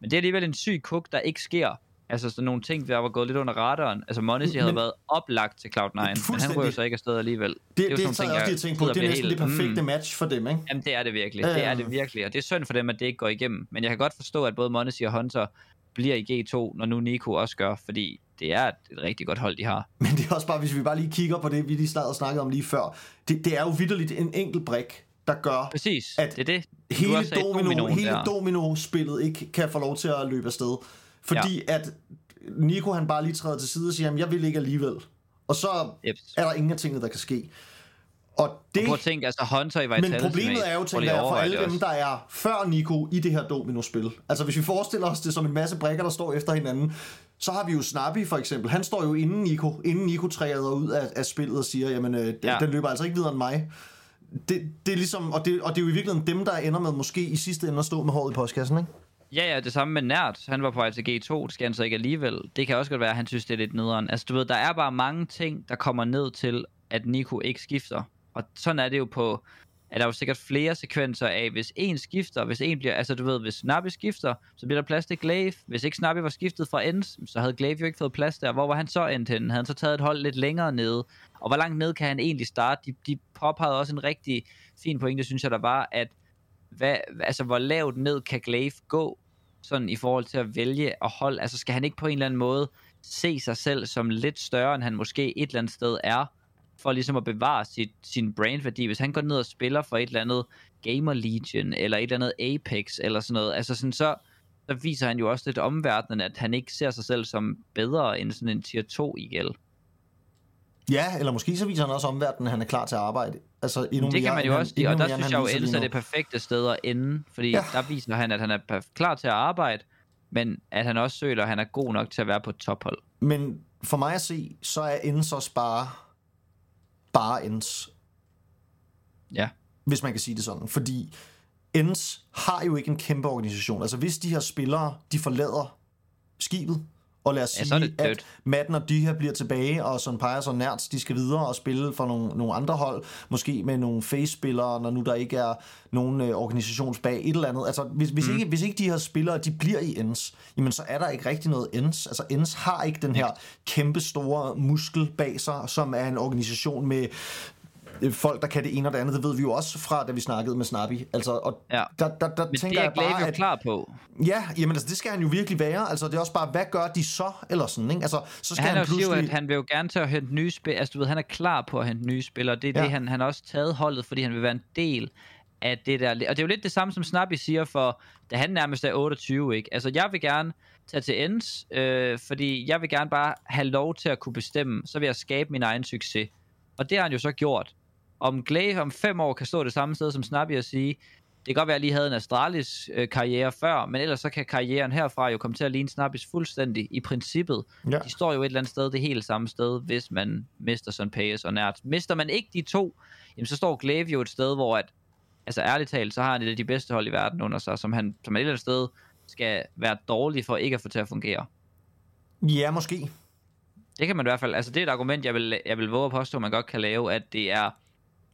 Men det er alligevel en syg kuk, der ikke sker. Altså sådan nogle ting, der var gået lidt under radaren. Altså Monacy havde været oplagt til Cloud9, men han rører så ikke afsted alligevel. Det, er jo det, sådan det nogle jeg ting, tænkt på. Det er næsten det perfekte mm. match for dem, ikke? Jamen det er det virkelig. Det er det Øhm. virkelig. Og det er synd for dem, at det ikke går igennem. Men jeg kan godt forstå, at både Monacy og Hunter bliver i G2, når nu Nico også gør, fordi det er et, rigtig godt hold, de har. Men det er også bare, hvis vi bare lige kigger på det, vi lige snart snakkede om lige før. Det, det er jo vidderligt en enkelt brik, der gør, Præcis, At det er det. Hele, domino, dominoen hele der. domino-spillet ikke kan få lov til at løbe afsted. Fordi ja. at Nico han bare lige træder til side og siger, jamen jeg vil ikke alligevel. Og så Yep. er der ingen af tingene, der kan ske. Og det, Prøv at tænke, altså Hunter i men Vitalis. problemet er jo, tænker jeg, for alle dem, der er før Nico i det her domino-spil. Altså hvis vi forestiller os det som en masse brækker, der står efter hinanden, så har vi jo Snappy for eksempel. Han står jo inden Nico, inden Nico træder ud af, af spillet og siger, jamen øh, den. Ja. den løber altså ikke videre end mig. Det, det er ligesom, og det, og det er jo i virkeligheden dem, der ender med måske i sidste ende at stå med håret i postkassen, ikke? Ja, ja, det samme med Nært. Han var på vej til G2, det skal han så ikke alligevel. Det kan også godt være, at han synes, det er lidt nederen. Altså, du ved, der er bare mange ting, der kommer ned til, at Nico ikke skifter. Og sådan er det jo på, at der er jo sikkert flere sekvenser af, hvis en skifter, hvis en bliver, altså du ved, hvis Snappy skifter, så bliver der plads til Glaive. Hvis ikke Snappy var skiftet fra Ends, så havde Glaive jo ikke fået plads der. Hvor var han så endt henne? Havde han så taget et hold lidt længere nede? Og hvor langt ned kan han egentlig starte? De, de påpegede også en rigtig fin pointe, synes jeg, der var, at hvad, altså, hvor lavt ned kan Glaive gå, sådan i forhold til at vælge at holde, altså skal han ikke på en eller anden måde se sig selv som lidt større, end han måske et eller andet sted er, for ligesom at bevare sit, sin brandværdi. Hvis han går ned og spiller for et eller andet Gamer Legion, eller et eller andet Apex, eller sådan noget, altså sådan så, så viser han jo også lidt omverdenen, at han ikke ser sig selv som bedre end sådan en tier 2 i gæld. Ja, eller måske så viser han også omverdenen, at han er klar til at arbejde. Altså endnu Det kan man jo han- også sige, og der mere, synes han jeg jo, Else er det perfekte sted at ende, fordi Ja. der viser han, at han er klar til at arbejde, men at han også føler, at han er god nok til at være på tophold. Men for mig at se, så er Ends også bare, bare Ends, Ja. hvis man kan sige det sådan. Fordi Ends har jo ikke en kæmpe organisation. Altså hvis de her spillere, de forlader skibet, og lad os Ja, sige, at. Madden og de her bliver tilbage, og sådan peger så nærts, de skal videre og spille for nogle, nogle andre hold, måske med nogle face-spillere, når nu der ikke er nogen øh, organisations bag et eller andet. Altså, hvis, hvis, mm. ikke, hvis ikke de her spillere, de bliver i ends, jamen så er der ikke rigtig noget ends. Altså, ends har ikke den her kæmpe store muskel bag sig, som er en organisation med folk, der kan det ene og det andet. Det ved vi jo også fra, da vi snakkede med Snappy. Altså, og Ja. der, der, der Men tænker det er jeg bare, at... klar på. Ja, jamen altså, det skal han jo virkelig være. Altså, det er også bare, hvad gør de så? Eller sådan, ikke? Altså, så skal Han, han, han siger jo, pludselig... at han vil jo gerne til at hente nye spil. Altså, du ved, han er klar på at hente nye spillere. Det er ja. det, han, han har også taget holdet, fordi han vil være en del af det der. Og det er jo lidt det samme, som Snappy siger, for da han nærmest er 28, ikke? Altså, jeg vil gerne tage til ends, øh, fordi jeg vil gerne bare have lov til at kunne bestemme. Så vil jeg skabe min egen succes. Og det har han jo så gjort. Om Glaive om fem år kan stå det samme sted som Snappy og sige, det kan godt være, at jeg lige havde en Astralis øh, karriere før, men ellers så kan karrieren herfra jo komme til at ligne Snappys fuldstændig i princippet. Ja. De står jo et eller andet sted, det helt samme sted, hvis man mister sådan Payas og Nært. Mister man ikke de to, jamen så står Glaive jo et sted, hvor at, altså ærligt talt, så har han et af de bedste hold i verden under sig, som han som et eller andet sted skal være dårlig for ikke at få til at fungere. Ja, måske. Det kan man i hvert fald, altså det er et argument, jeg vil, jeg vil våge at påstå, man godt kan lave, at det er,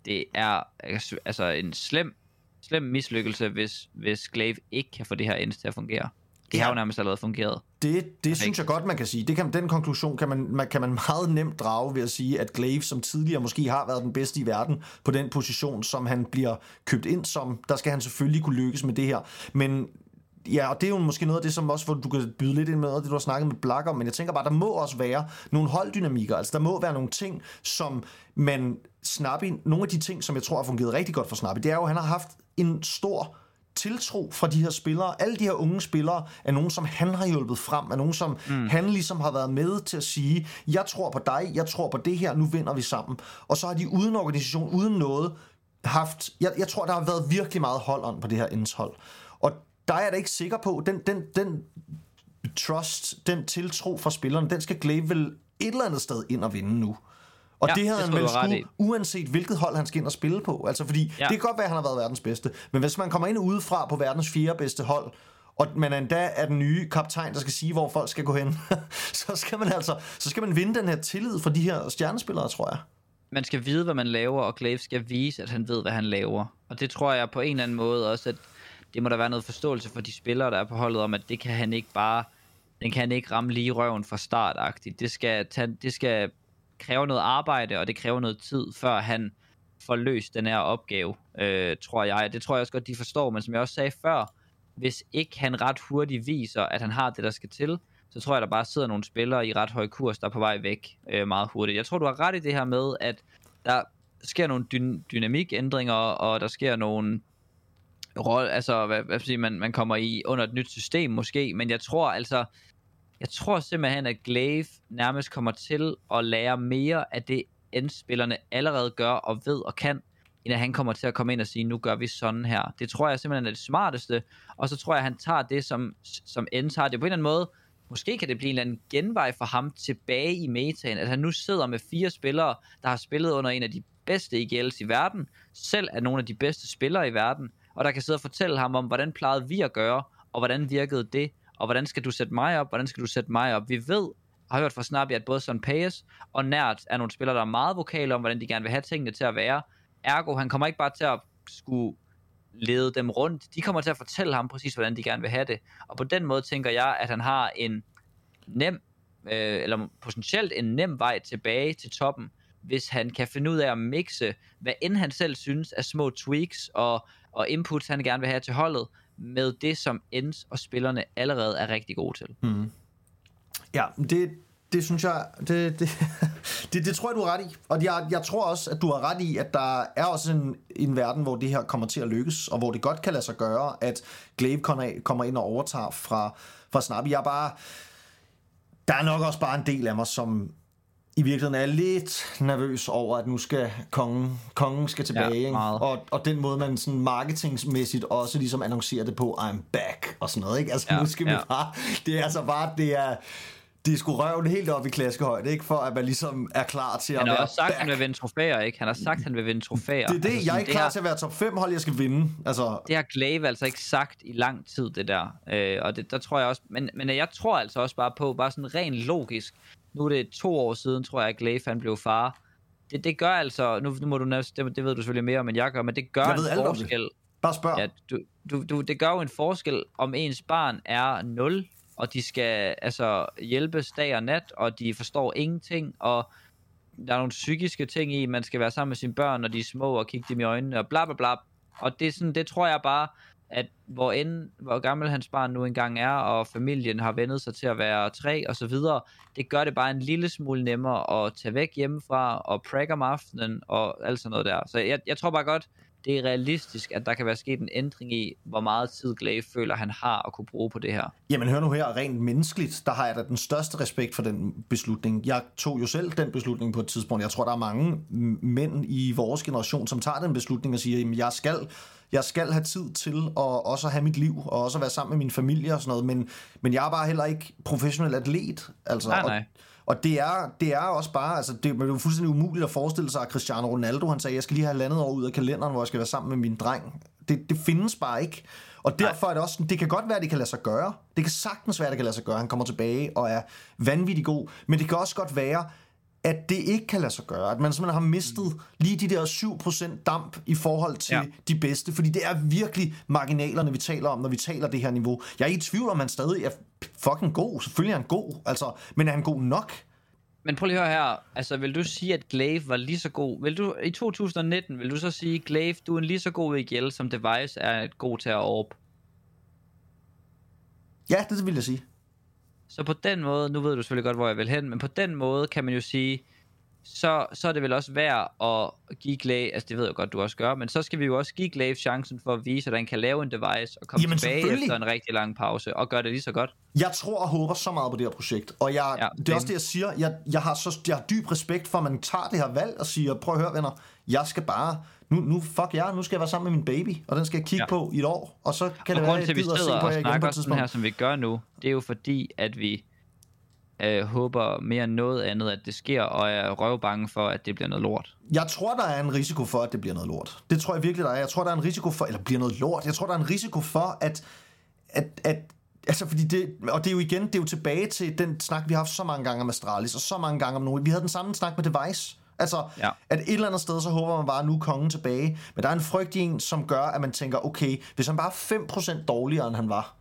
det er altså en slem, slem mislykkelse, hvis, hvis Glaive ikke kan få det her ends til at fungere. Det har Ja. jo nærmest allerede fungeret. Det, det synes jeg godt, man kan sige. Det kan, den konklusion kan man, man, kan man meget nemt drage ved at sige, at Glaive, som tidligere måske har været den bedste i verden, på den position, som han bliver købt ind som, der skal han selvfølgelig kunne lykkes med det her. Men Ja, og det er jo måske noget af det, som også, hvor du kan byde lidt ind med, det du har snakket med Black om, men jeg tænker bare, der må også være nogle holddynamikker, altså der må være nogle ting, som man Snappy, nogle af de ting, som jeg tror har fungeret rigtig godt for Snappy, det er jo, at han har haft en stor tiltro fra de her spillere. Alle de her unge spillere er nogen, som han har hjulpet frem, er nogen, som mm. han ligesom har været med til at sige, jeg tror på dig, jeg tror på det her, nu vinder vi sammen. Og så har de uden organisation, uden noget, haft, jeg, jeg tror, der har været virkelig meget hold på det her indshold. Og der er jeg da ikke sikker på, den, den, den trust, den tiltro fra spillerne, den skal Glaive vel et eller andet sted ind og vinde nu. Og Ja, det havde det han vel skulle, uanset hvilket hold han skal ind og spille på. Altså fordi. Ja. det kan godt være, at han har været verdens bedste. Men hvis man kommer ind udefra på verdens fjerde bedste hold, og man endda er den nye kaptajn, der skal sige, hvor folk skal gå hen, så skal man altså, så skal man vinde den her tillid fra de her stjernespillere, tror jeg. man skal vide, hvad man laver, og Glaive skal vise, at han ved, hvad han laver. Og det tror jeg på en eller anden måde også, at det må der være noget forståelse for de spillere, der er på holdet om, at det kan han ikke bare, den kan han ikke ramme lige røven fra startagtigt. Det skal, tage, det skal kræve noget arbejde, og det kræver noget tid, før han får løst den her opgave, øh, tror jeg. Det tror jeg også godt, de forstår, men som jeg også sagde før, hvis ikke han ret hurtigt viser, at han har det, der skal til, så tror jeg, der bare sidder nogle spillere i ret høj kurs, der er på vej væk øh, meget hurtigt. Jeg tror, du har ret i det her med, at der sker nogle dy- dynamikændringer, og der sker nogle rolle, altså hvad, hvad siger man, man kommer i under et nyt system måske, men jeg tror altså, jeg tror simpelthen, at Glaive nærmest kommer til at lære mere af det, end spillerne allerede gør og ved og kan. end at han kommer til at komme ind og sige, nu gør vi sådan her. Det tror jeg simpelthen er det smarteste, og så tror jeg, at han tager det, som, som end tager Det på en eller anden måde, måske kan det blive en eller anden genvej for ham tilbage i metaen, at han nu sidder med fire spillere, der har spillet under en af de bedste IGL's i verden, selv er nogle af de bedste spillere i verden, og der kan sidde og fortælle ham om, hvordan plejede vi at gøre, og hvordan virkede det, og hvordan skal du sætte mig op, hvordan skal du sætte mig op. Vi ved, har hørt fra Snappy, at både Son Payes og Nært er nogle spillere, der er meget vokale om, hvordan de gerne vil have tingene til at være. Ergo, han kommer ikke bare til at skulle lede dem rundt. De kommer til at fortælle ham præcis, hvordan de gerne vil have det. Og på den måde tænker jeg, at han har en nem, øh, eller potentielt en nem vej tilbage til toppen, hvis han kan finde ud af at mixe, hvad end han selv synes er små tweaks og, og inputs, han gerne vil have til holdet, med det, som Ends og spillerne allerede er rigtig gode til. Mm. Ja, det, det synes jeg, det, det, det, det tror jeg, du har ret i. Og jeg, jeg tror også, at du har ret i, at der er også en, en verden, hvor det her kommer til at lykkes, og hvor det godt kan lade sig gøre, at Glaive kommer ind og overtager fra, fra Snappy. Jeg er bare... Der er nok også bare en del af mig, som i virkeligheden er lidt nervøs over, at nu skal kongen, kongen skal tilbage. Ja, ikke? Og, og den måde, man sådan marketingsmæssigt også ligesom annoncerer det på, I'm back og sådan noget. Ikke? Altså ja, nu skal ja. vi bare... Det er altså bare, det er det er sgu røven helt op i klaskehøjde, ikke? For at man ligesom er klar til at være Han har også sagt, at han vil vinde trofæer, ikke? Han har sagt, han vil vinde trofæer. Det er det, altså, jeg er ikke klar her, til at være top 5 hold, jeg skal vinde. Altså... Det har Glaive altså ikke sagt i lang tid, det der. Øh, og det, der tror jeg også, men, men jeg tror altså også bare på, bare sådan rent logisk, nu er det to år siden, tror jeg, at Glaive han blev far. Det, det gør altså, nu, nu må du næste, det, det ved du selvfølgelig mere om, end jeg gør, men det gør jeg en forskel. Bare spørg. Ja, du, du, du, det gør jo en forskel, om ens barn er 0, og de skal altså hjælpes dag og nat, og de forstår ingenting, og der er nogle psykiske ting i, man skal være sammen med sine børn, når de er små, og kigge dem i øjnene, og bla bla bla. Og det, er sådan, det tror jeg bare, at hvor, end, hvor gammel hans barn nu engang er, og familien har vendet sig til at være tre og så videre, det gør det bare en lille smule nemmere at tage væk hjemmefra, og prække om aftenen, og alt sådan noget der. Så jeg, jeg tror bare godt, det er realistisk, at der kan være sket en ændring i, hvor meget tid Glaive føler, han har at kunne bruge på det her. Jamen hør nu her, rent menneskeligt, der har jeg da den største respekt for den beslutning. Jeg tog jo selv den beslutning på et tidspunkt. Jeg tror, der er mange mænd i vores generation, som tager den beslutning og siger, at jeg skal jeg skal have tid til at også have mit liv, og også være sammen med min familie og sådan noget, men, men jeg er bare heller ikke professionel atlet. Altså, nej, nej. Og, og det er, det er også bare, altså det er jo fuldstændig umuligt at forestille sig, at Cristiano Ronaldo, han sagde, jeg skal lige have landet år ud af kalenderen, hvor jeg skal være sammen med min dreng. Det, det findes bare ikke. Og derfor er det også, det kan godt være, at det kan lade sig gøre. Det kan sagtens være, at det kan lade sig gøre. Han kommer tilbage og er vanvittig god. Men det kan også godt være, at det ikke kan lade sig gøre. At man simpelthen har mistet lige de der 7% damp i forhold til ja. de bedste. Fordi det er virkelig marginalerne, vi taler om, når vi taler det her niveau. Jeg er ikke i tvivl om, han stadig er fucking god. Selvfølgelig er han god, altså, men er han god nok? Men prøv lige at høre her. Altså, vil du sige, at Glaive var lige så god? Vil du, I 2019, vil du så sige, Glaive, du er en lige så god EGL, som Device er et god til at orb? Ja, det vil jeg sige. Så på den måde, nu ved du selvfølgelig godt, hvor jeg vil hen, men på den måde kan man jo sige, så, så er det vel også værd at give Glaive, altså det ved jeg godt, du også gør, men så skal vi jo også give Glaive chancen for at vise, at han kan lave en device og komme Jamen, tilbage efter en rigtig lang pause og gøre det lige så godt. Jeg tror og håber så meget på det her projekt, og jeg, ja, det er også det, jeg siger, jeg, jeg, har så, jeg har dyb respekt for, at man tager det her valg og siger, prøv at høre venner, jeg skal bare nu, nu fuck jer, nu skal jeg være sammen med min baby, og den skal jeg kigge ja. på i et år, og så kan og det være, at jeg gider at se på jer igen på et tidspunkt. her, som vi gør nu, det er jo fordi, at vi øh, håber mere end noget andet, at det sker, og er røvbange for, at det bliver noget lort. Jeg tror, der er en risiko for, at det bliver noget lort. Det tror jeg virkelig, der er. Jeg tror, der er en risiko for, eller bliver noget lort. Jeg tror, der er en risiko for, at, at, at Altså, fordi det, og det er jo igen, det er jo tilbage til den snak, vi har haft så mange gange om Astralis, og så mange gange om nogen. Vi havde den samme snak med Device. Altså, ja. at et eller andet sted, så håber man bare, at nu er kongen tilbage. Men der er en frygt i en, som gør, at man tænker, okay, hvis han bare er 5% dårligere, end han var,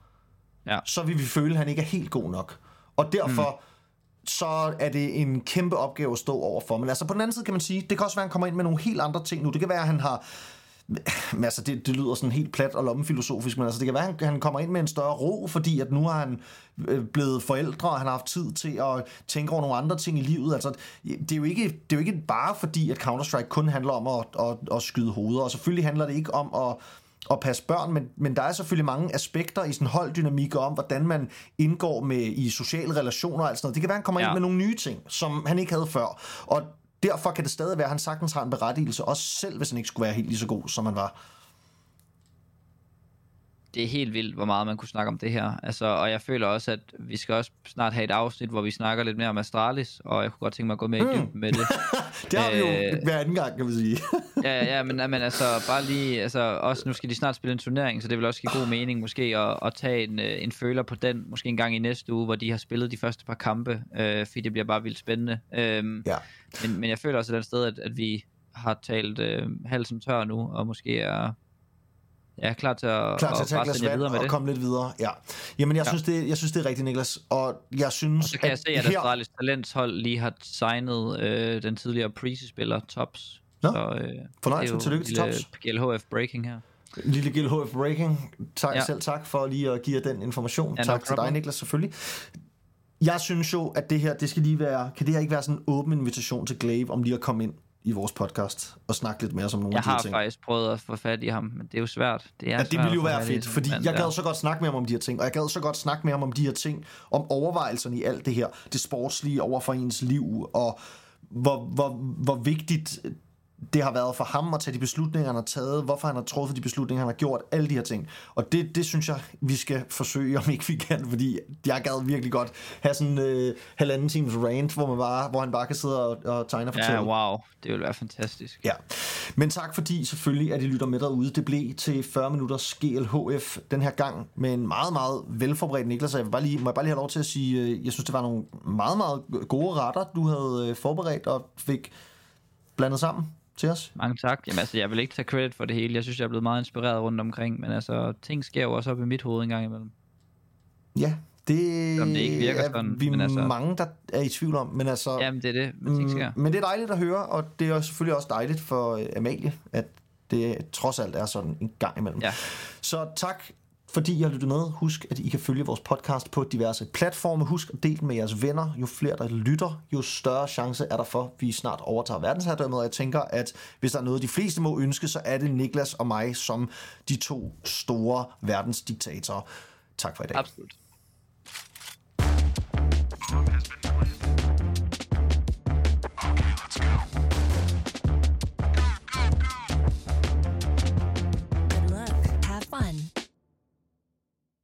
ja. så vil vi føle, at han ikke er helt god nok. Og derfor, mm. så er det en kæmpe opgave at stå overfor. Men altså, på den anden side kan man sige, det kan også være, at han kommer ind med nogle helt andre ting nu. Det kan være, at han har men altså, det, det lyder sådan helt plat og lommefilosofisk, men altså, det kan være, at han, han kommer ind med en større ro, fordi at nu har han øh, blevet forældre, og han har haft tid til at tænke over nogle andre ting i livet. Altså, det er jo ikke, det er jo ikke bare fordi, at Counter-Strike kun handler om at, at, at skyde hoveder, og selvfølgelig handler det ikke om at at passe børn, men, men der er selvfølgelig mange aspekter i sådan holddynamik om, hvordan man indgår med i sociale relationer og alt sådan noget. Det kan være, han kommer ja. ind med nogle nye ting, som han ikke havde før. Og derfor kan det stadig være, at han sagtens har en berettigelse, også selv hvis han ikke skulle være helt lige så god, som han var. Det er helt vildt, hvor meget man kunne snakke om det her. Altså, og jeg føler også, at vi skal også snart have et afsnit, hvor vi snakker lidt mere om Astralis, og jeg kunne godt tænke mig at gå mere i dybden med det. Det har vi jo Øh, hver anden gang, kan man sige. ja, ja, men, men altså bare lige, altså også nu skal de snart spille en turnering, så det vil også give god mening måske at, at tage en, øh, en føler på den, måske en gang i næste uge, hvor de har spillet de første par kampe, øh, fordi det bliver bare vildt spændende. Øhm, Ja. men, men jeg føler også et eller andet sted, at, at vi har talt øh, halsen tør nu, og måske er ja, klar til at, Klar til at tage glas vand videre med og det. komme lidt videre. Ja. Jamen, jeg, Ja. synes, det, jeg synes, det er rigtigt, Niklas. Og jeg synes, Og så kan jeg se, at her... Astralis Talentshold lige har signet øh, den tidligere Prezi-spiller Tops. Nå, så, øh, fornøjelse. Tillykke til lille Tops. GLHF Breaking her. Lille GLHF Breaking. Tak, ja. Selv tak for lige at give jer den information. Ja, no tak til dig. Niklas, selvfølgelig. Jeg synes jo, at det her, det skal lige være... Kan det her ikke være sådan en åben invitation til Glaive om lige at komme ind i vores podcast og snakke lidt mere som nogle Jeg af de her har ting? faktisk prøvet at få fat i ham, men det er jo svært. Det er Ja, det svært ville jo være fedt, fordi mand jeg gad så godt snakke med ham om de her ting, og jeg gad så godt snakke med ham om de her ting, om overvejelserne i alt det her, det sportslige over for ens liv, og hvor, hvor, hvor vigtigt det har været for ham at tage de beslutninger, han har taget, hvorfor han har truffet de beslutninger, han har gjort, alle de her ting. Og det, det synes jeg, vi skal forsøge, om ikke vi kan, fordi jeg gad virkelig godt have sådan en øh, halvanden times rant, hvor, man bare, hvor han bare kan sidde og, og tegne og fortælle. Ja, wow. Det ville være fantastisk. Ja, men tak fordi selvfølgelig, at I lytter med derude. Det blev til 40 minutters GLHF den her gang med en meget, meget velforberedt Niklas. Jeg vil bare lige, må jeg bare lige have lov til at sige, øh, jeg synes, det var nogle meget, meget gode retter, du havde øh, forberedt og fik blandet sammen til os. Mange tak. Jamen altså, jeg vil ikke tage credit for det hele. Jeg synes, jeg er blevet meget inspireret rundt omkring, men altså, ting sker jo også op i mit hoved en gang imellem. Ja, det, Om det ikke virker er sådan, vi men altså- mange, der er i tvivl om. Men altså, Jamen, det er det, men ting sker. Mm, men det er dejligt at høre, og det er selvfølgelig også dejligt for øh, Amalie, at det trods alt er sådan en gang imellem. Ja. Så tak fordi I har lyttet med. Husk, at I kan følge vores podcast på diverse platforme. Husk at dele den med jeres venner. Jo flere, der lytter, jo større chance er der for, at vi snart overtager verdensherredømmet. Og jeg tænker, at hvis der er noget, de fleste må ønske, så er det Niklas og mig som de to store verdensdiktatorer. Tak for i dag. Absolut.